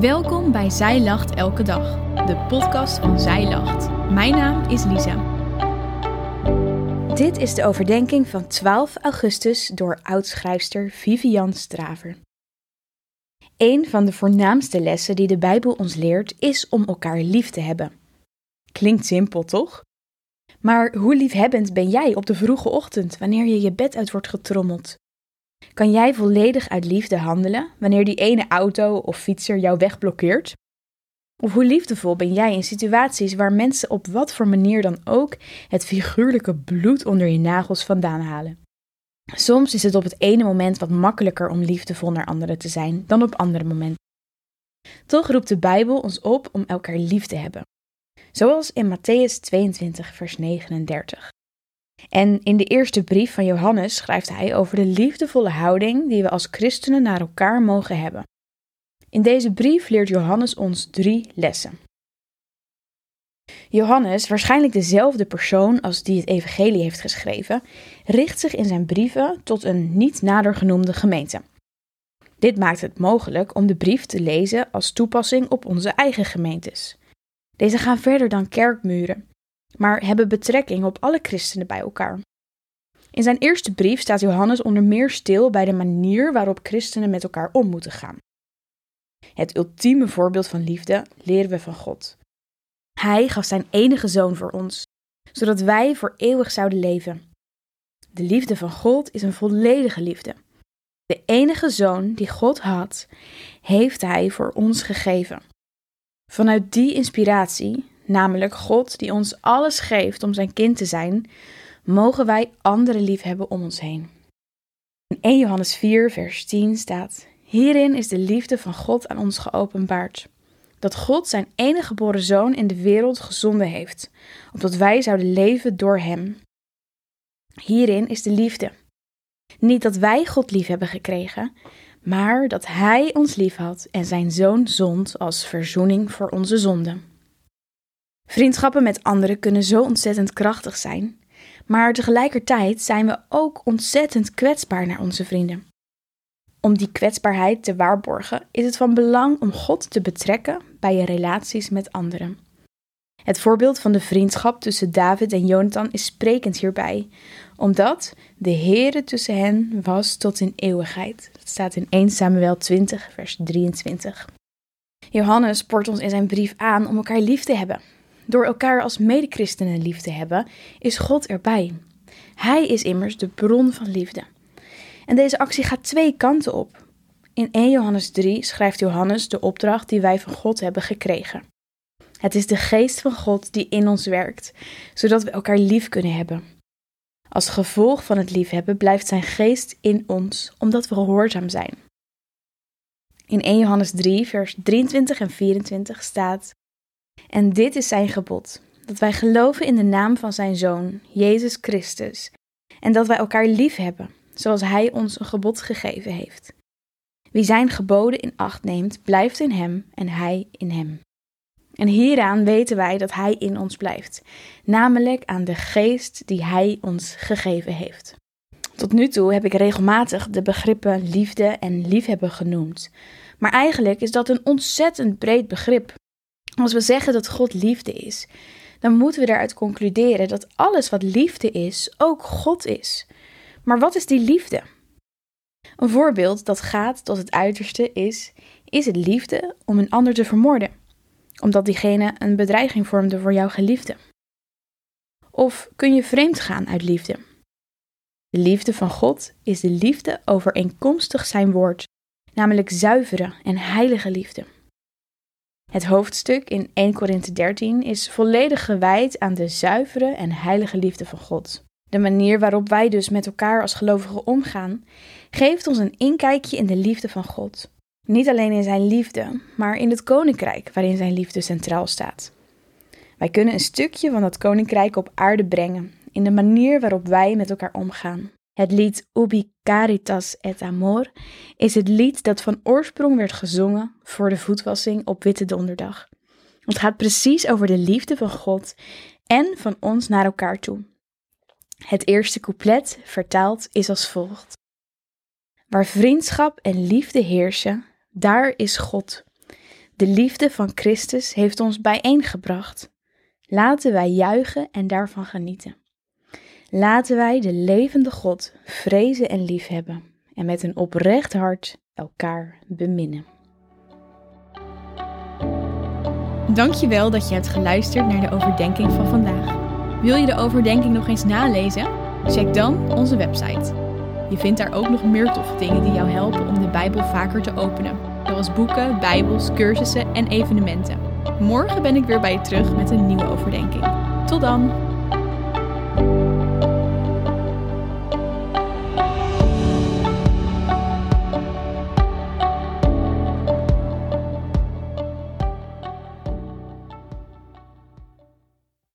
Welkom bij Zij Lacht Elke Dag, de podcast van Zij Lacht. Mijn naam is Lisa. Dit is de overdenking van 12 augustus door oudschrijfster Vivian Straver. Een van de voornaamste lessen die de Bijbel ons leert is om elkaar lief te hebben. Klinkt simpel, toch? Maar hoe liefhebbend ben jij op de vroege ochtend wanneer je je bed uit wordt getrommeld? Kan jij volledig uit liefde handelen wanneer die ene auto of fietser jouw weg blokkeert? Of hoe liefdevol ben jij in situaties waar mensen op wat voor manier dan ook het figuurlijke bloed onder je nagels vandaan halen? Soms is het op het ene moment wat makkelijker om liefdevol naar anderen te zijn dan op andere momenten. Toch roept de Bijbel ons op om elkaar lief te hebben. Zoals in Matthäus 22, vers 39. En in de eerste brief van Johannes schrijft hij over de liefdevolle houding die we als christenen naar elkaar mogen hebben. In deze brief leert Johannes ons drie lessen. Johannes, waarschijnlijk dezelfde persoon als die het evangelie heeft geschreven, richt zich in zijn brieven tot een niet nader genoemde gemeente. Dit maakt het mogelijk om de brief te lezen als toepassing op onze eigen gemeentes. Deze gaan verder dan kerkmuren maar hebben betrekking op alle christenen bij elkaar. In zijn eerste brief staat Johannes onder meer stil bij de manier waarop christenen met elkaar om moeten gaan. Het ultieme voorbeeld van liefde leren we van God. Hij gaf zijn enige zoon voor ons, zodat wij voor eeuwig zouden leven. De liefde van God is een volledige liefde. De enige zoon die God had, heeft hij voor ons gegeven. Vanuit die inspiratie namelijk God die ons alles geeft om zijn kind te zijn, mogen wij anderen lief hebben om ons heen. In 1 Johannes 4, vers 10 staat: Hierin is de liefde van God aan ons geopenbaard. Dat God zijn enige geboren zoon in de wereld gezonden heeft, opdat wij zouden leven door hem. Hierin is de liefde. Niet dat wij God lief hebben gekregen, maar dat Hij ons lief had en zijn zoon zond als verzoening voor onze zonden. Vriendschappen met anderen kunnen zo ontzettend krachtig zijn, maar tegelijkertijd zijn we ook ontzettend kwetsbaar naar onze vrienden. Om die kwetsbaarheid te waarborgen is het van belang om God te betrekken bij je relaties met anderen. Het voorbeeld van de vriendschap tussen David en Jonathan is sprekend hierbij, omdat de Heere tussen hen was tot in eeuwigheid. Dat staat in 1 Samuel 20, vers 23. Johannes spoort ons in zijn brief aan om elkaar lief te hebben, door elkaar als medechristenen lief te hebben, is God erbij. Hij is immers de bron van liefde. En deze actie gaat twee kanten op. In 1 Johannes 3 schrijft Johannes de opdracht die wij van God hebben gekregen. Het is de geest van God die in ons werkt, zodat we elkaar lief kunnen hebben. Als gevolg van het liefhebben blijft zijn geest in ons, omdat we gehoorzaam zijn. In 1 Johannes 3, vers 23 en 24 staat: en dit is zijn gebod: dat wij geloven in de naam van zijn Zoon, Jezus Christus, en dat wij elkaar lief hebben, zoals hij ons een gebod gegeven heeft. Wie zijn geboden in acht neemt, blijft in hem en hij in hem. En hieraan weten wij dat hij in ons blijft, namelijk aan de geest die hij ons gegeven heeft. Tot nu toe heb ik regelmatig de begrippen liefde en liefhebben genoemd. Maar eigenlijk is dat een ontzettend breed begrip. Als we zeggen dat God liefde is, dan moeten we daaruit concluderen dat alles wat liefde is, ook God is. Maar wat is die liefde? Een voorbeeld dat gaat tot het uiterste is: is het liefde om een ander te vermoorden, omdat diegene een bedreiging vormde voor jouw geliefde? Of kun je vreemd gaan uit liefde? De liefde van God is de liefde overeenkomstig zijn woord, namelijk zuivere en heilige liefde. Het hoofdstuk in 1 Korinthe 13 is volledig gewijd aan de zuivere en heilige liefde van God. De manier waarop wij dus met elkaar als gelovigen omgaan, geeft ons een inkijkje in de liefde van God. Niet alleen in zijn liefde, maar in het koninkrijk waarin zijn liefde centraal staat. Wij kunnen een stukje van dat koninkrijk op aarde brengen in de manier waarop wij met elkaar omgaan. Het lied Ubi Caritas et Amor is het lied dat van oorsprong werd gezongen voor de voetwassing op Witte Donderdag. Het gaat precies over de liefde van God en van ons naar elkaar toe. Het eerste couplet, vertaald, is als volgt: Waar vriendschap en liefde heersen, daar is God. De liefde van Christus heeft ons bijeengebracht. Laten wij juichen en daarvan genieten. Laten wij de levende God vrezen en liefhebben en met een oprecht hart elkaar beminnen. Dankjewel dat je hebt geluisterd naar de overdenking van vandaag. Wil je de overdenking nog eens nalezen? Check dan onze website. Je vindt daar ook nog meer toffe dingen die jou helpen om de Bijbel vaker te openen, zoals boeken, Bijbels, cursussen en evenementen. Morgen ben ik weer bij je terug met een nieuwe overdenking. Tot dan!